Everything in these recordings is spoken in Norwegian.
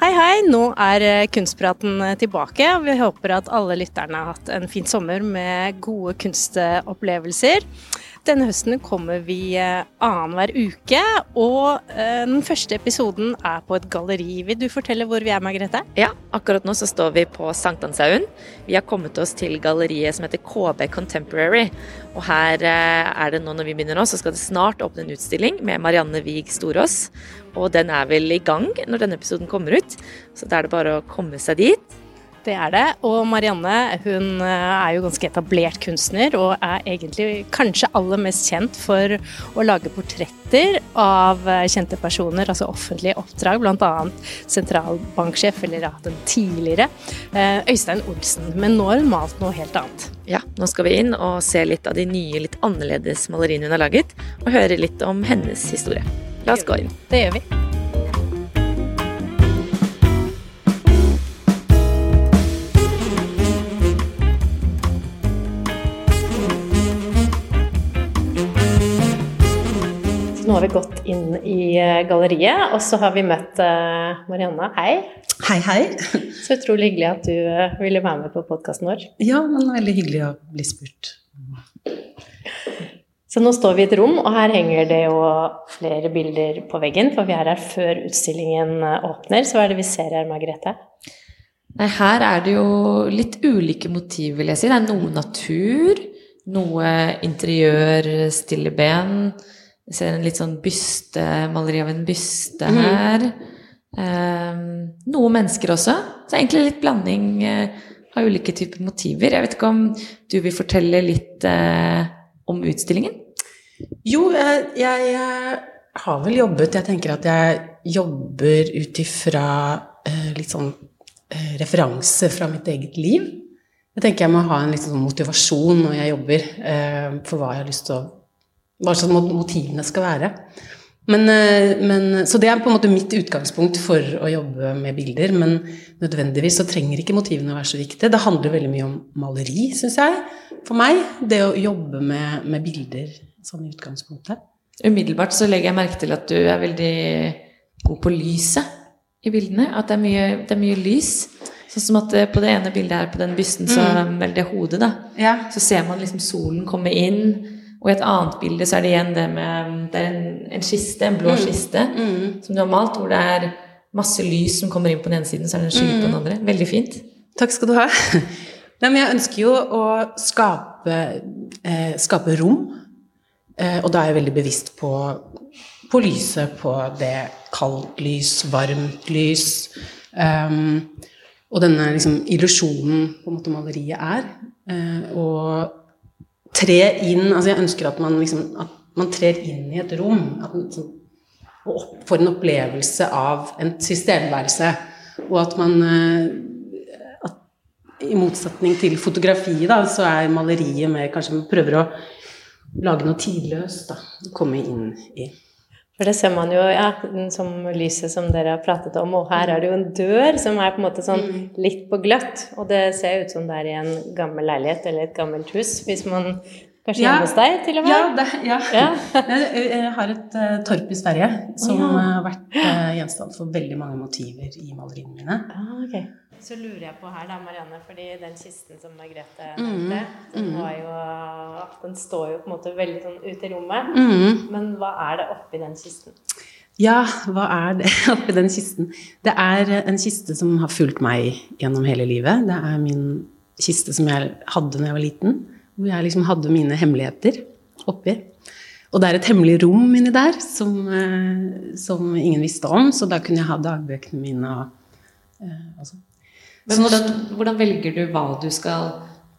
Hei, hei! Nå er eh, Kunstpraten eh, tilbake. Vi håper at alle lytterne har hatt en fin sommer med gode kunstopplevelser. Denne høsten kommer vi eh, annenhver uke, og eh, den første episoden er på et galleri. Vil du fortelle hvor vi er, Margrethe? Ja, akkurat nå så står vi på Sankthanshaugen. Vi har kommet oss til galleriet som heter KB Contemporary. Og her eh, er det nå når vi begynner nå, så skal det snart åpne en utstilling med Marianne Wiig Storås. Og den er vel i gang når denne episoden kommer ut, så da er det bare å komme seg dit. Det er det. Og Marianne hun eh, er jo ganske etablert kunstner, og er egentlig kanskje aller mest kjent for å lage portretter av eh, kjente personer, altså offentlige oppdrag, bl.a. sentralbanksjef, eller ja, den tidligere, eh, Øystein Olsen. Men nå har hun malt noe helt annet. Ja, nå skal vi inn og se litt av de nye, litt annerledes maleriene hun har laget, og høre litt om hennes historie. La oss gå inn. Det gjør vi. Har vi gått inn i eh, galleriet, og så har vi møtt Marianna. Marianne. Hei. Hei, hei. Så utrolig hyggelig at du eh, ville være med på podkasten vår. Ja, men veldig hyggelig å bli spurt. Så nå står vi i et rom, og her henger det jo flere bilder på veggen, for vi er her før utstillingen eh, åpner. Så hva er det vi ser her, Margrethe? Nei, her er det jo litt ulike motiv, vil jeg si. Det er noe natur, noe interiør, stille ben. Jeg ser en litt sånn byste, maleri av en byste her. Um, noen mennesker også. Så egentlig litt blanding uh, av ulike typer motiver. Jeg vet ikke om du vil fortelle litt uh, om utstillingen? Jo, jeg, jeg, jeg har vel jobbet Jeg tenker at jeg jobber ut ifra uh, litt sånn eh, referanse fra mitt eget liv. Jeg tenker jeg må ha en litt sånn motivasjon når jeg jobber, eh, for hva jeg har lyst til å Hva slags motivene skal være. Men, eh, men, så det er på en måte mitt utgangspunkt for å jobbe med bilder. Men nødvendigvis så trenger ikke motivene å være så viktige. Det handler veldig mye om maleri, syns jeg. For meg. Det å jobbe med, med bilder sånn i utgangspunktet. Umiddelbart så legger jeg merke til at du er veldig god på lyset i bildene. At det er mye, det er mye lys. Sånn som at eh, på det ene bildet her på den bysten, så vel det hodet, da. Ja. Så ser man liksom solen komme inn. Og i et annet bilde så er det igjen det med Det er en, en kiste, en blå kiste, som du har malt, hvor det er masse lys som kommer inn på den ene siden, så er det en skygge på den andre. Veldig fint. Takk skal du ha. Nei, men jeg ønsker jo å skape, eh, skape rom. Eh, og da er jeg veldig bevisst på, på lyset, på det kaldt lys, varmt lys. Um, og denne liksom, illusjonen på en måte maleriet er. Eh, og tre inn Altså jeg ønsker at man liksom at man trer inn i et rom. Man liksom, og opp, får en opplevelse av en tilstedeværelse. Og at man eh, at, I motsetning til fotografi, da, så er maleriet mer Kanskje man prøver å lage noe tidløst. da, Komme inn i. For det ser man jo, ja, som lyset som dere har pratet om, og her er det jo en dør som er på en måte sånn litt på gløtt, og det ser ut som det er i en gammel leilighet eller et gammelt hus, hvis man kanskje Ja. hjemme hos deg, til og med. Ja, det, ja. Ja. jeg, har et uh, torp i Sverige som oh, ja. har vært uh, gjenstand for veldig mange motiver i maleriene mine. Ah, okay. Så lurer jeg på her da, Marianne, fordi den kisten som Margrethe Mm, nevnte, mm. har jo, den står jo på en måte veldig sånn ute i rommet. Mm. Men hva er det oppi den kisten? Ja, hva er det oppi den kisten? Det er eh, en kiste som har fulgt meg gjennom hele livet. Det er min kiste som jeg hadde da jeg var liten, hvor jeg liksom hadde mine hemmeligheter oppi. Og det er et hemmelig rom inni der som, eh, som ingen visste om, så da kunne jeg ha dagbøkene mine og, eh, og sånn. Men hvordan, hvordan velger du hva du skal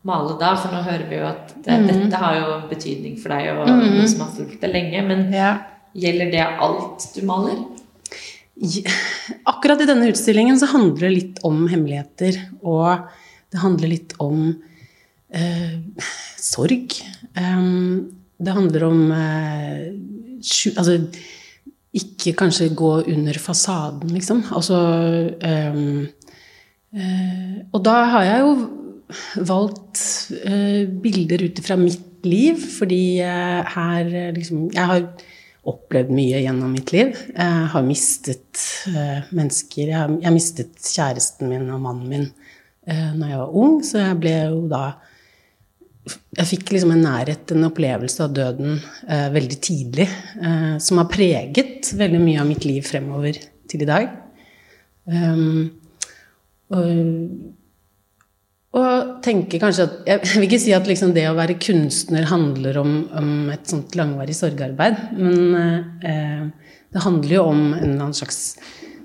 male da? For nå hører vi jo at det, Mm. dette har jo betydning for deg, og noe som har fulgt deg lenge. Men Ja. gjelder det alt du maler? Ja, Akkurat i denne utstillingen så handler det litt om hemmeligheter, og det handler litt om eh, sorg. Um, det handler om eh, sju, Altså ikke kanskje gå under fasaden, liksom. Altså um, eh, Og da har jeg jo valgt eh, bilder ut ifra mitt liv, fordi her liksom Jeg har opplevd mye gjennom mitt liv. Jeg har mistet mennesker. Jeg har, jeg mistet kjæresten min og mannen min eh, når jeg var ung, så jeg ble jo da jeg fikk liksom en nærhet, en opplevelse av døden eh, veldig tidlig, eh, som har preget veldig mye av mitt liv fremover til i dag. Um, og, og tenker kanskje at Jeg vil ikke si at liksom det å være kunstner handler om, om et sånt langvarig sorgarbeid, men eh, det handler jo om en eller annen slags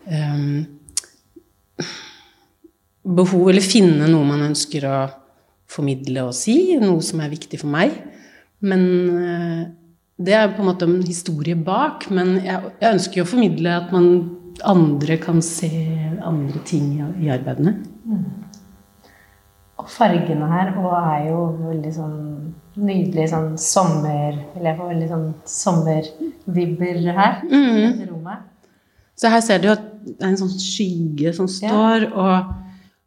eh, behov, eller finne noe man ønsker å formidle og si, noe som er viktig for meg. Men eh, det er på en måte en historie bak. Men jeg, jeg ønsker jo å formidle at man andre kan se andre ting i, i arbeidene. Og fargene her og er jo veldig sånn nydelig sånn sommer Eller jeg får veldig sånn sommervibber her. i rommet. Så her ser du at det er en sånn skygge som står, og,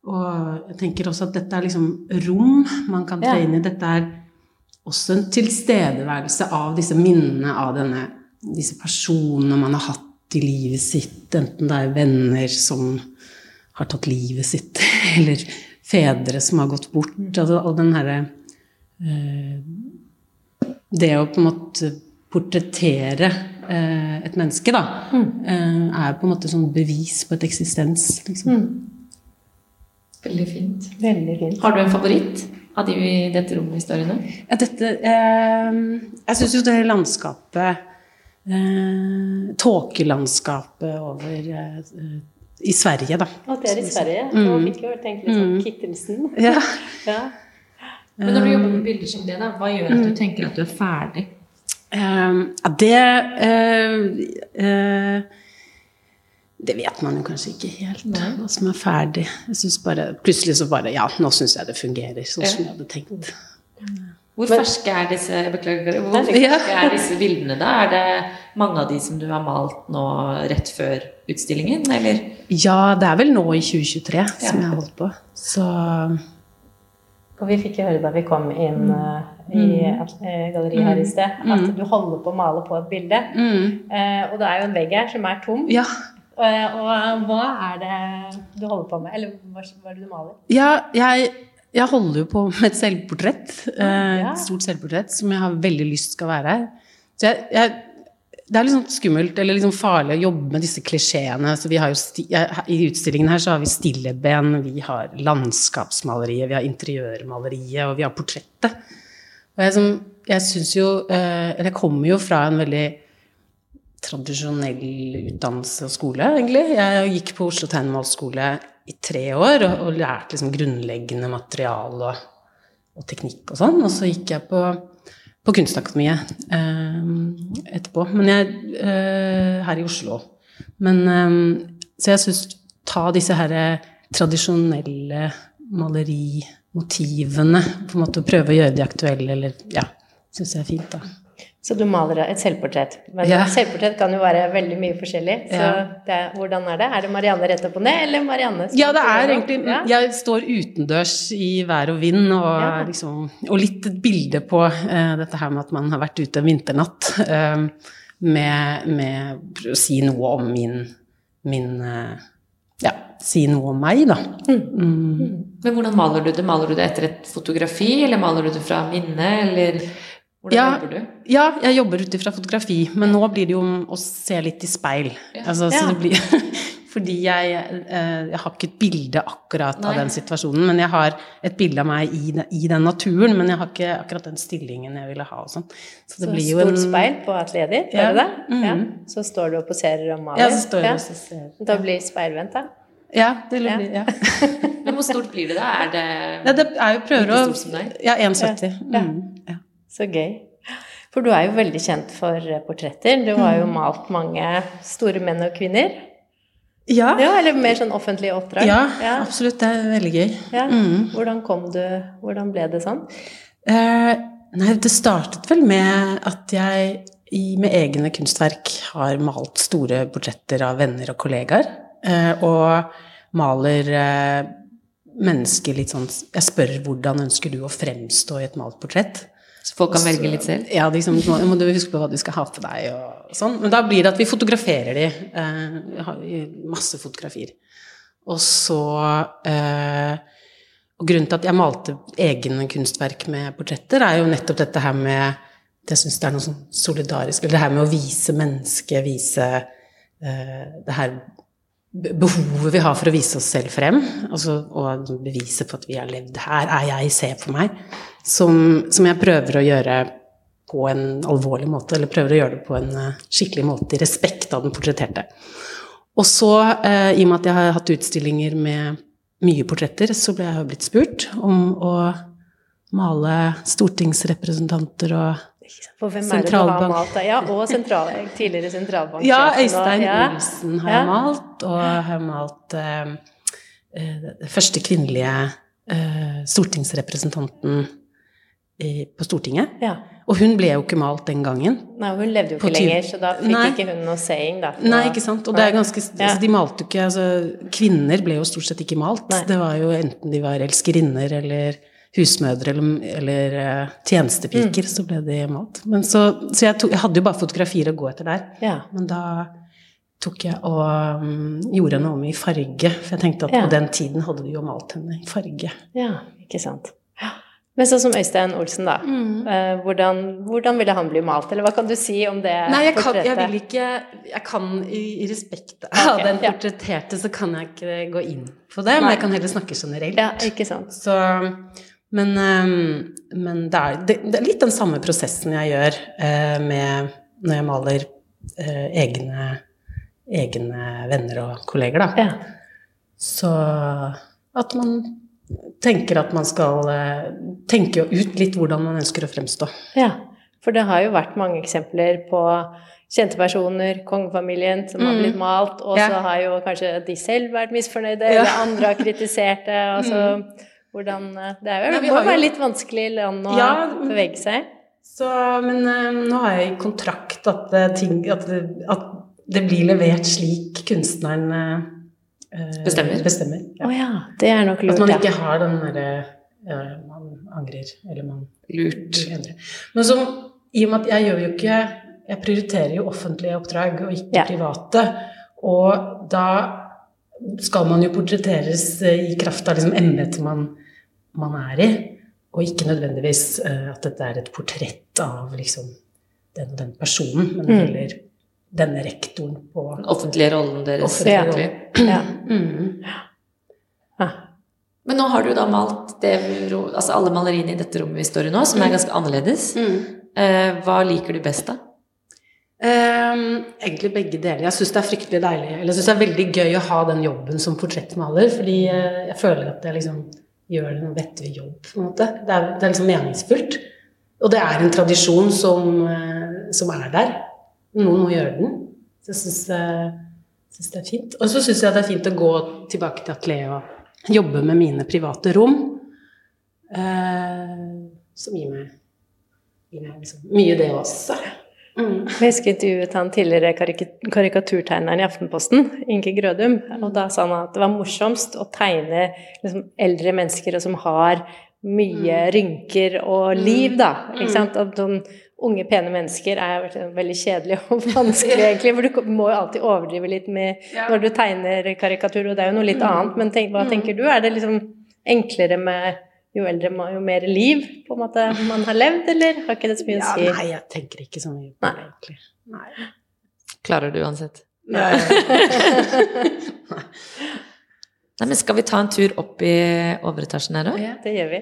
og jeg tenker også at dette er liksom rom man kan tre inn i. Dette er også en tilstedeværelse av disse minnene av denne, disse personene man har hatt i livet sitt, enten det er venner som har tatt livet sitt, eller fedre som har gått bort, altså, og den herre eh, Det å på en måte portrettere eh, et menneske, da, eh, er på en måte sånn bevis på et eksistens, liksom. Veldig fint. Veldig fint. Har du en favoritt av de i dette rommet-historiene? Ja, dette eh, Jeg syns jo det landskapet eh, Tåkelandskapet over eh, I Sverige, da. Og det er i Sverige. Nå fikk jeg jo tenkt litt sånn Kittelsen. Ja. Ja. Men når du jobber med bilder som det, da, hva gjør at du tenker at du er ferdig? Eh, det eh, eh, Det vet man jo kanskje ikke helt, hva som er ferdig. Jeg synes bare, Plutselig så bare Ja, nå syns jeg det fungerer sånn som jeg hadde tenkt. Hvor ferske er disse jeg beklager, hvor Ja. ferske er disse bildene da? Er det mange av de som du har malt nå rett før utstillingen, eller? Ja, det er vel nå i 2023 som jeg har holdt på. Så Og vi fikk jo høre da vi kom inn eh, i eh, galleriet her i sted, at du holder på å male på et bilde. Eh, og det er jo en vegg her som er tom. ja. Eh, og hva er det du holder på med? Eller hva, hva er det du maler? Ja, jeg, jeg holder jo på med et selvportrett. eh, Ja. Et stort selvportrett som jeg har veldig lyst skal være her. Så jeg, jeg, det er litt sånn skummelt eller liksom farlig å jobbe med disse klisjeene. Så vi har jo sti, I utstillingen her så har vi stilleben, vi har landskapsmaleriet, vi har interiørmaleriet, og vi har portrettet. Og jeg, som, jeg syns jo eh, Eller jeg kommer jo fra en veldig tradisjonell utdannelse og skole, egentlig. Jeg gikk på Oslo Tegnmålsskole i tre år og, og lærte liksom grunnleggende materiale og, og teknikk og sånn. Og så gikk jeg på, på Kunstakademiet eh, etterpå. Men jeg eh, Her i Oslo. Men eh, Så jeg syns ta disse her tradisjonelle malerimotivene, på en måte og prøve å gjøre de aktuelle, eller Ja. Syns jeg er fint, da. Så du maler et selvportrett. Men Ja. selvportrett kan jo være veldig mye forskjellig. Så Ja. det, er- hvordan er det? Er det Marianne rett opp og ned, eller Marianne Ja, det er egentlig Ja. Jeg står utendørs i vær og vind, og, Ja. liksom, og litt et bilde på uh, dette her med at man har vært ute en vinternatt. uh, med, med å si noe om min, min uh, Ja, si noe om meg, da. Mm. Men hvordan maler du det? Maler du det etter et fotografi, eller maler du det fra minnet, eller hvordan Ja. jobber du? Ja, jeg jobber ut ifra fotografi, men nå blir det jo om å se litt i speil. Altså, så Ja. det blir, fordi jeg, eh, jeg har ikke et bilde akkurat Nei. av den situasjonen, men jeg har et bilde av meg i, den- i den naturen, men jeg har ikke akkurat den stillingen jeg ville ha og sånn. Så det Så blir jo stort en speil på atelieret ditt, Ja. er det det? Mhm. Ja. Så står du og poserer og maler. Ja, så står jeg Ja. og ser. Da blir speilvendt, da. Ja, det Ja. blir ja. Men hvor stort blir det da? Er det ja, det er jo prøver Like å stort som deg? Ja, 1,70. Ja. Mm, ja. Så gøy. For du er jo veldig kjent for eh, portretter. Du har jo Mm. malt mange store menn og kvinner. Ja. Ja, eller mer sånn offentlige oppdrag? Ja, absolutt. Det er veldig gøy. Ja. Mm. Hvordan kom du Hvordan ble det sånn? Eh, nei, det startet vel med at jeg i, med egne kunstverk har malt store portretter av venner og kollegaer. Eh, og maler eh, mennesker litt sånn Jeg spør hvordan ønsker du å fremstå i et malt portrett? Så folk kan velge litt selv? Ja, liksom, må du huske på hva du skal ha på deg og sånn. Men da blir det at vi fotograferer de. Eh, har masse fotografier. Og så eh, Og grunnen til at jeg malte egne kunstverk med portretter, er jo nettopp dette her med Jeg syns det er noe sånn solidarisk Eller det her med å vise mennesket, vise eh, det her behovet vi har for å vise oss selv frem, altså, og bevise på at vi har levd her, er jeg, se på meg, som, som, jeg prøver å gjøre på en alvorlig måte, eller prøver å gjøre det på en uh, skikkelig måte, i respekt av den portretterte. Og så, eh, i og med at jeg har hatt utstillinger med mye portretter, så ble jeg blitt spurt om å male stortingsrepresentanter og for hvem er det du har malt da? Ja, og sentral, tidligere sentralbanksjef. Ja, Øystein ja. Olsen har jeg malt, og har malt uh, uh, første kvinnelige uh, stortingsrepresentanten i, på Stortinget. Ja. Og hun ble jo ikke malt den gangen. Nei, hun levde jo ikke lenger, så da fikk Nei. ikke hun noe saying, da. Nei, ikke sant. Og det er ganske altså, De malte jo ikke altså, Kvinner ble jo stort sett ikke malt. Nei. Det var jo enten de var elskerinner eller husmødre eller, eller uh, tjenestepiker, mm. så ble de malt. Men så, så jeg, tok, jeg, hadde jo bare fotografier å gå etter der. Ja. Men da tok jeg og um, gjorde henne om i farge. For jeg tenkte at ja. på den tiden hadde de jo malt henne i farge. Ja, ikke sant. Men sånn som Øystein Olsen, da. Mm. Uh, hvordan, hvordan, ville han bli malt? Eller hva kan du si om det Nei, jeg kan, jeg vil ikke Jeg kan i, i respekt av okay, den portretterte, så kan jeg ikke gå inn på det. Nei. Men jeg kan heller snakke generelt. Ja, ikke sant. Så men, ehm, men det, er, det, er, litt den samme prosessen jeg gjør eh, med når jeg maler eh, egne, egne venner og kolleger, da. Ja. Så at man tenker at man skal eh, tenke ut litt hvordan man ønsker å fremstå. Ja, for det har jo vært mange eksempler på kjente personer, kongefamilien, som mm. har blitt malt, og så ja. har jo kanskje de selv vært misfornøyde, ja. eller andre har kritisert det. og så... Mm. Hvordan eh, Det, er jo, det må være litt vanskelig land å ja, bevege seg så, men uh, nå har jeg i kontrakt at, uh, ting, at, det, at, det, blir levert slik kunstneren uh, bestemmer. bestemmer ja. Oh, ja. Det er nok lurt. At man ikke har den derre Man angrer, eller man Lurt. Men så, i og med at jeg gjør jo ikke Jeg prioriterer jo offentlige oppdrag og ikke ja. private. Og da skal man jo portretteres i kraft av liksom embetet man, man, er i, og ikke nødvendigvis uh, at dette er et portrett av liksom den og den personen, men mm. heller denne rektoren på Den offentlige rollen deres. Offentlige ja. Mm. ja. Men nå har du da malt det, altså alle maleriene i dette rommet vi står i nå, som er mm. ganske annerledes. Mm. Uh, hva liker du best, da? Um, egentlig begge deler. Jeg syns det er fryktelig deilig. Eller jeg syns det er veldig gøy å ha den jobben som portrettmaler, fordi uh, jeg føler at jeg liksom gjør en vettig jobb, på en måte. Det er, det er, liksom meningsfullt. Og det er en tradisjon som, uh, som er der. Noen må gjøre den. Så jeg syns, uh, det er fint. Og så syns jeg det er fint å gå tilbake til atelieret og jobbe med mine private rom. som gir meg, gir meg liksom mye, det også. Mm. Jeg husker intervjuet han tidligere karikaturtegneren i Aftenposten, Inge Grødum. Og da sa han at det var morsomst å tegne liksom, eldre mennesker som har mye mm. rynker og mm. liv, da. Ikke sant? At unge, pene mennesker er veldig kjedelig og vanskelig, egentlig. For du må jo alltid overdrive litt med når du tegner karikatur, og det er jo noe litt annet. Men tenk, hva tenker du? Er det liksom enklere med jo eldre, jo mer liv på en måte man har levd, eller har ikke det så mye å si? Ja, nei, jeg tenker ikke så mye på det, egentlig. Nei. Klarer du uansett? Nei. nei, men skal vi ta en tur opp i overetasjen her òg? Ja, det gjør vi.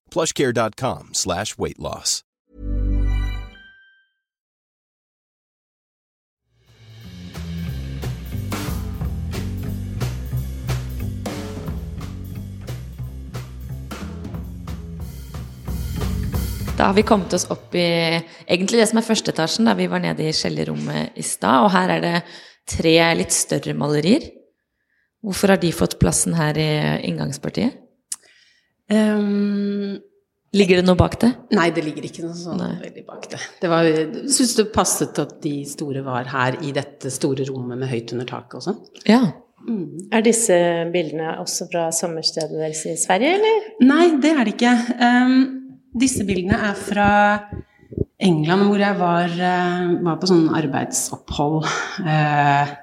plushcare.com slash weight loss. Da har vi kommet oss opp i egentlig det som er førsteetasjen, da vi var nede i skjellerommet i stad. Og her er det tre litt større malerier. Hvorfor har de fått plassen her i inngangspartiet? Ehm, Ligger det noe bak det? nei, det ligger ikke noe sånn Nei. veldig bak det. det var, jeg syns det passet at de store var her i dette store rommet med høyt under taket og sånn. Ja. Er disse bildene også fra sommerstedet deres i Sverige, eller? Nei, det er det ikke. Um, disse bildene er fra England, hvor jeg var, uh, var på sånn arbeidsopphold. eh,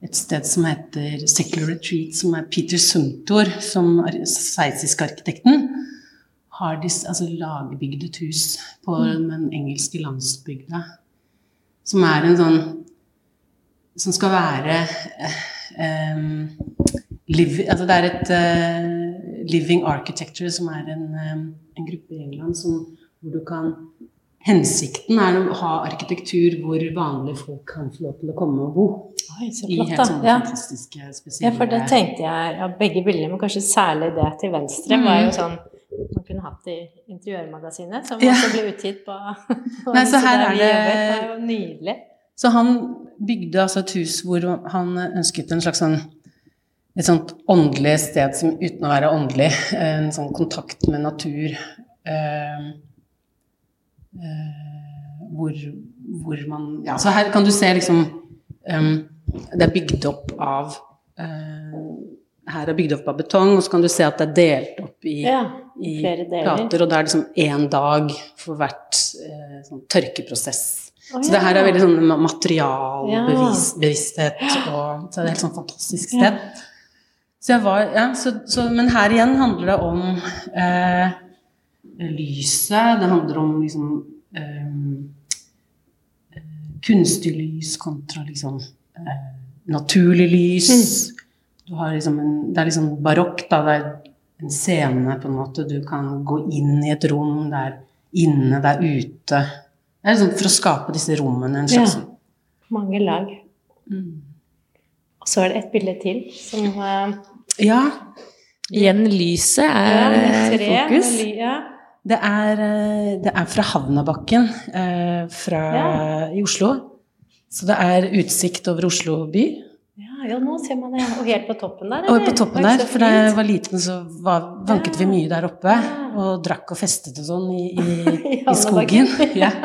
et sted som heter Secular Retreat, som er Peter Sumtor, som er sveitsiske arkitekten, har disse, altså lagbygd et hus på den engelske landsbygda. Som er en sånn Som skal være eh, liv, altså Det er et eh, Living Architecture, som er en, en gruppe i England som, hvor du kan Hensikten er å ha arkitektur hvor vanlige folk kan få lov til å komme og bo. Oi, så I helt sånne Ja. fantastiske, ja, for det tenkte jeg ja, begge bildene, men kanskje særlig det til venstre Mm. var jo sånn man kunne hatt i Interiørmagasinet, som Ja. også ble utgitt på, på Nei, så her er det- Det jo nydelig. Så han bygde altså et hus hvor han ønsket en slags sånn et sånt åndelig sted som uten å være åndelig, en sånn kontakt med natur. eh, hvor, hvor man Ja, så her kan du se liksom um, Det er bygd opp av uh, Her er bygd opp av betong, og så kan du se at det er delt opp i, Ja, i plater, og det er liksom én dag for hvert uh, sånn tørkeprosess. Å, Så det her er veldig sånn ma- materialbevissthet, og så er det helt sånn fantastisk sted. Så var, ja, så, så, men her igjen handler det om eh, lyset, det handler om liksom eh, eh, kunstig lys kontra liksom eh, naturlig lys. Du har liksom en, det er liksom barokk, da. Det er en scene, på en måte. Du kan gå inn i et rom. Det er inne, det er ute. Det er liksom for å skape disse rommene. En slags Ja. Mange lag. Og så er det et bilde til som uh, Ja, Igjen, lyset ja, er i tre, fokus. med ly- Ja. Det er, eh, det er fra Havnabakken eh, fra, Ja. i Oslo. Så det er utsikt over Oslo by. Ja, ja, nå ser man det. Og helt på toppen der, Og på toppen der, for da jeg var liten, så var, vanket vi mye der oppe. Og drakk og festet og sånn i, i, I skogen. Ja.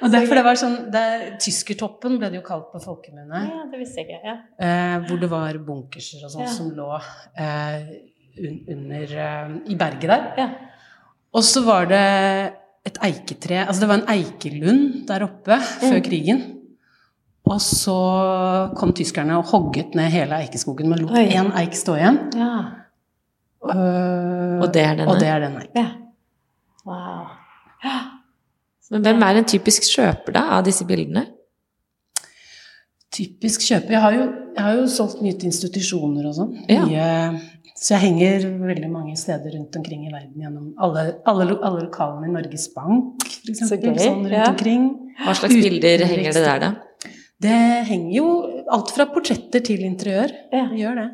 Og derfor det var sånn det, Tyskertoppen ble det jo kalt på folkemunne. Ja, det visste jeg ikke. Ja. Eh, hvor det var bunkerser og sånn som lå eh, un, under eh, I berget der. Ja. Og så var det et eiketre Altså det var en eikelund der oppe før krigen. Og så kom tyskerne og hogget ned hele eikeskogen, men lot én eik stå igjen. ja. Uh, Og det er denne? Og det er denne. ja. Wow. Men hvem er en typisk kjøper da, av disse bildene? Typisk kjøper. Jeg har jo, jeg har jo solgt mye til institusjoner og sånn. Ja. Så jeg henger veldig mange steder rundt omkring i verden gjennom alle, alle, alle lokalene i Norges Bank, f.eks. Sånn rundt ja. omkring. Hva slags bilder henger det der, da? Det henger jo alt fra portretter til interiør. Ja. Det gjør det.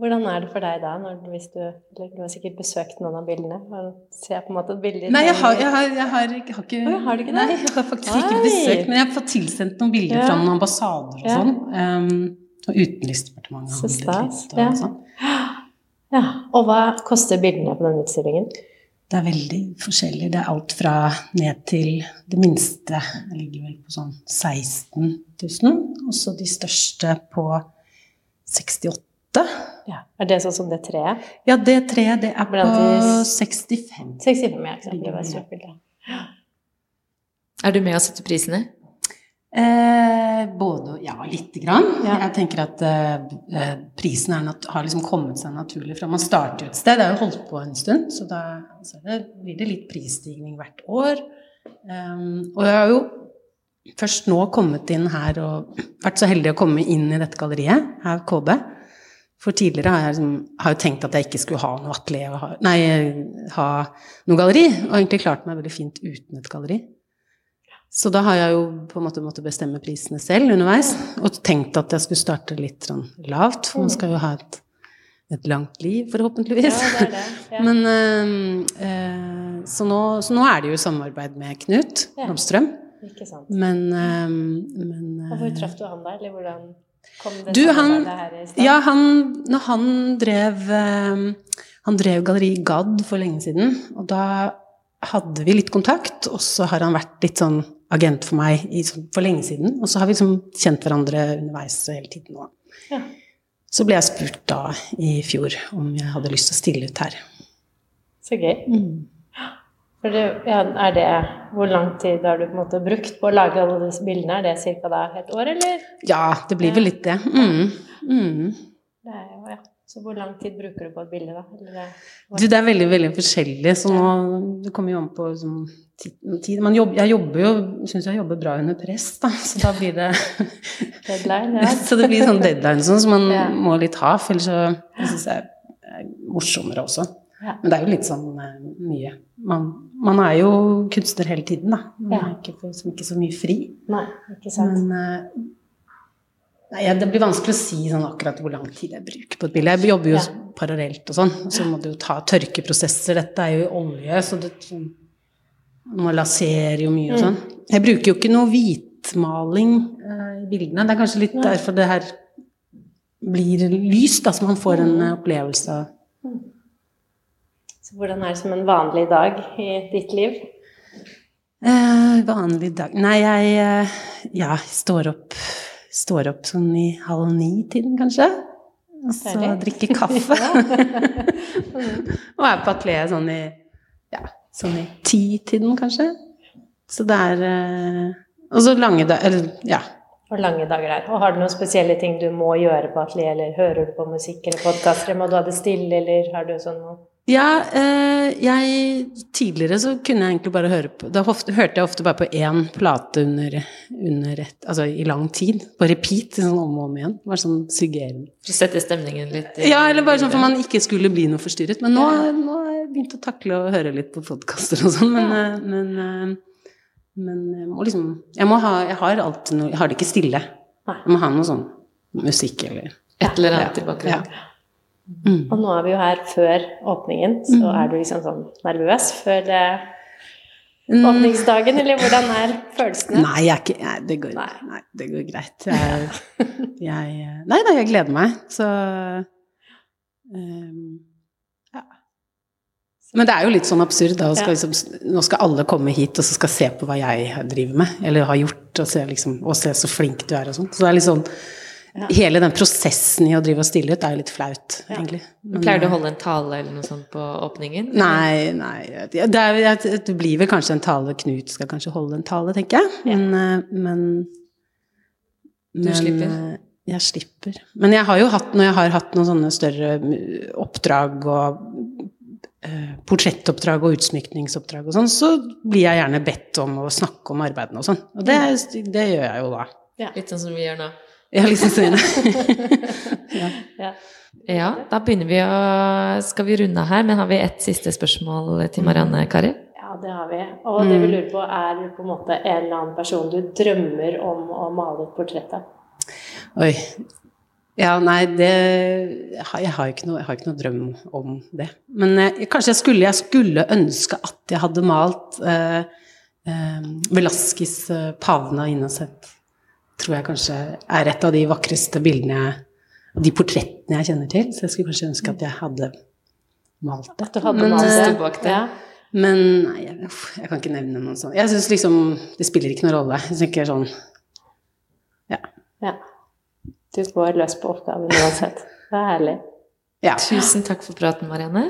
Hvordan er det for deg da, når, hvis du, du har sikkert besøkt noen av bildene? og Ser på en måte bilder Nei, jeg har, jeg har, jeg har, jeg har ikke oh, har du ikke det? Nei, jeg har faktisk ikke besøkt, men jeg har fått tilsendt noen bilder Ja. fra noen ambassader og Ja. sånn. Um, og Utenriksdepartementet Så handlet stas, litt og ja. sånn. Ja, Og hva koster bildene på den utstillingen? det er veldig forskjellig. Det er alt fra ned til det minste. Det ligger vel på sånn 16 000. Og så de største på 68. Ja. Er det sånn som det treet? Ja, det treet, det er på Blant på 65. 65, ja. ikke sant? Det var et stort bilde. Er du med å sette prisene? Eh, både Ja, lite grann. Ja. Jeg tenker at eh, eh, prisen er har liksom kommet seg naturlig fra man starter et sted. Det er jo holdt på en stund, så da så det, blir det litt prisstigning hvert år. Um, og jeg har jo først nå kommet inn her og vært så heldig å komme inn i dette galleriet, her KB. For tidligere har jeg liksom, har tenkt at jeg ikke skulle ha noe atelier, nei, ha noe galleri, og egentlig klart meg veldig fint uten et galleri. Så da har jeg jo på en måte måttet bestemme prisene selv underveis, og tenkt at jeg skulle starte litt sånn lavt, for man skal jo ha et, et langt liv, forhåpentligvis. Ja, det er det. Ja. Men, øh, øh, så, nå, så nå er det jo samarbeid med Knut Ja. Blomstrøm. Ikke sant. Men, øh, men Og hvor traff du han der, eller hvordan kom det Du, han- her i stand? Ja, han, når han drev Han drev Galleri Gadd for lenge siden, og da hadde vi litt kontakt, og så har han vært litt sånn agent for meg i, sånn- for lenge siden, og så har vi liksom kjent hverandre underveis hele tiden nå. Ja. Så ble jeg spurt da i fjor om jeg hadde lyst til å stille ut her. Så gøy. For det, ja, er det Hvor lang tid har du på en måte brukt på å lage alle disse bildene? Er det ca. et år, eller? Ja, det blir vel litt det. Mm. Mm. Det er jo, ja. Så hvor lang tid bruker du på et bilde, da? Eller det, Du, det er veldig, veldig forskjellig, så nå Det kommer jo an på som, tid. Man jobb, jeg jobber jo Syns jeg jobber bra under press, da, så da blir det deadline? Ja. Så det blir sånn deadline sånn som man Ja. må litt ha, for ellers så det synes jeg er morsommere også. Ja. Men det er jo litt sånn eh, mye man, man er jo kunstner hele tiden, da. Man Ja. er ikke, får liksom ikke så mye fri. Nei, ikke sant. Men eh, Nei, ja, det blir vanskelig å si sånn akkurat hvor lang tid jeg bruker på et bilde. Jeg jobber jo Ja. parallelt og sånn, så må du jo ta tørkeprosesser. Dette er jo olje, så det sånn, man lasere jo mye og Mm. sånn. Jeg bruker jo ikke noe hvitmaling eh, i bildene. Det er kanskje litt derfor det her blir lyst, da, så man får en eh, opplevelse av Så hvordan er det som en vanlig dag i ditt liv? Eh, vanlig dag Nei, jeg eh, ja, står opp Står opp sånn i halv ni-tiden, kanskje. Og så drikker kaffe. og er på atelieret sånn i ja, sånn i ti-tiden, kanskje. Så det er eh, Og så lange dager ja. Og lange dager der. Og har du noen spesielle ting du må gjøre på atelieret, eller hører du på musikk eller podkaster? Må du ha det stille, eller har du sånn noe Ja, eh, jeg Tidligere så kunne jeg egentlig bare høre på Da hørte jeg ofte bare på én plate under, under et Altså i lang tid. På repeat, sånn om og om igjen. Bare sånn suggerende. For å sette stemningen litt i Ja, eller bare sånn for man ikke skulle bli noe forstyrret. Men nå, nå har jeg begynt å takle å høre litt på podkaster og sånn, men, ja. men eh, men jeg må liksom Jeg må ha Jeg har alltid noe Jeg har det ikke stille. Jeg må ha noe sånn musikk eller Et eller annet Ja. i bakgrunnen. Mm. Og nå er vi jo her før åpningen, så er du liksom sånn nervøs før eh, Mm. åpningsdagen, eller hvordan er følelsene? Nei, ikke nei, det, går, Nei. nei, det går greit. Jeg, jeg Nei da, jeg gleder meg. Så um, Ja. Men det er jo litt sånn absurd, da. Skal Ja. liksom, nå skal alle komme hit og så skal se på hva jeg driver med, eller har gjort, og se, liksom, og se så flink du er og sånn. Så det er litt sånn Ja. Hele den prosessen i å drive og stille ut er jo litt flaut, Ja. egentlig. Men, Pleier du å eh, holde en tale eller noe sånt på åpningen? Nei, nei. Det, er, det blir vel kanskje en tale Knut skal kanskje holde en tale, tenker jeg. Ja. Men, eh, men Du slipper? eh, Jeg slipper. Men jeg har jo hatt, når jeg har hatt noen sånne større mm, oppdrag og eh, portrettoppdrag og utsmykningsoppdrag og sånn, så blir jeg gjerne bedt om å snakke om arbeidene og sånn. Og det, det gjør jeg jo da. Litt sånn som vi gjør nå. Har liksom sånn ja. Ja. Ja, da begynner vi å Skal vi runde her, men har vi ett siste spørsmål til Marianne Kari? ja, det har vi. Og det vi lurer på, er på en måte en eller annen person du drømmer om å male et portrett av? Oi. Ja, nei, det Jeg har, ikke, noe, jeg har ikke noe drøm om det. Men jeg, kanskje jeg skulle, jeg skulle ønske at jeg hadde malt eh, eh, Velasquez eh, 'Pavna Innocent'. Tror jeg kanskje er et av de vakreste bildene jeg De portrettene jeg kjenner til. Så jeg skulle kanskje ønske at jeg hadde malt det. At du hadde Men, malt eh, det? bak det. Ja. Men nei, jeg, jeg kan ikke nevne noe sånt. Jeg syns liksom det spiller ikke noen rolle. Jeg tenker sånn Ja. Ja. Du går løs på oppgaven uansett. Det er herlig. ja. Tusen takk for praten, Marianne.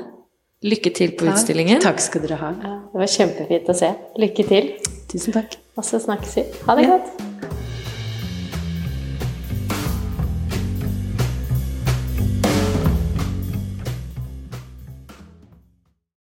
Lykke til på Takk. utstillingen. Takk skal dere ha. Ja, det var kjempefint å se. Lykke til. Tusen takk. Og så snakkes vi. Ha det Ja. godt.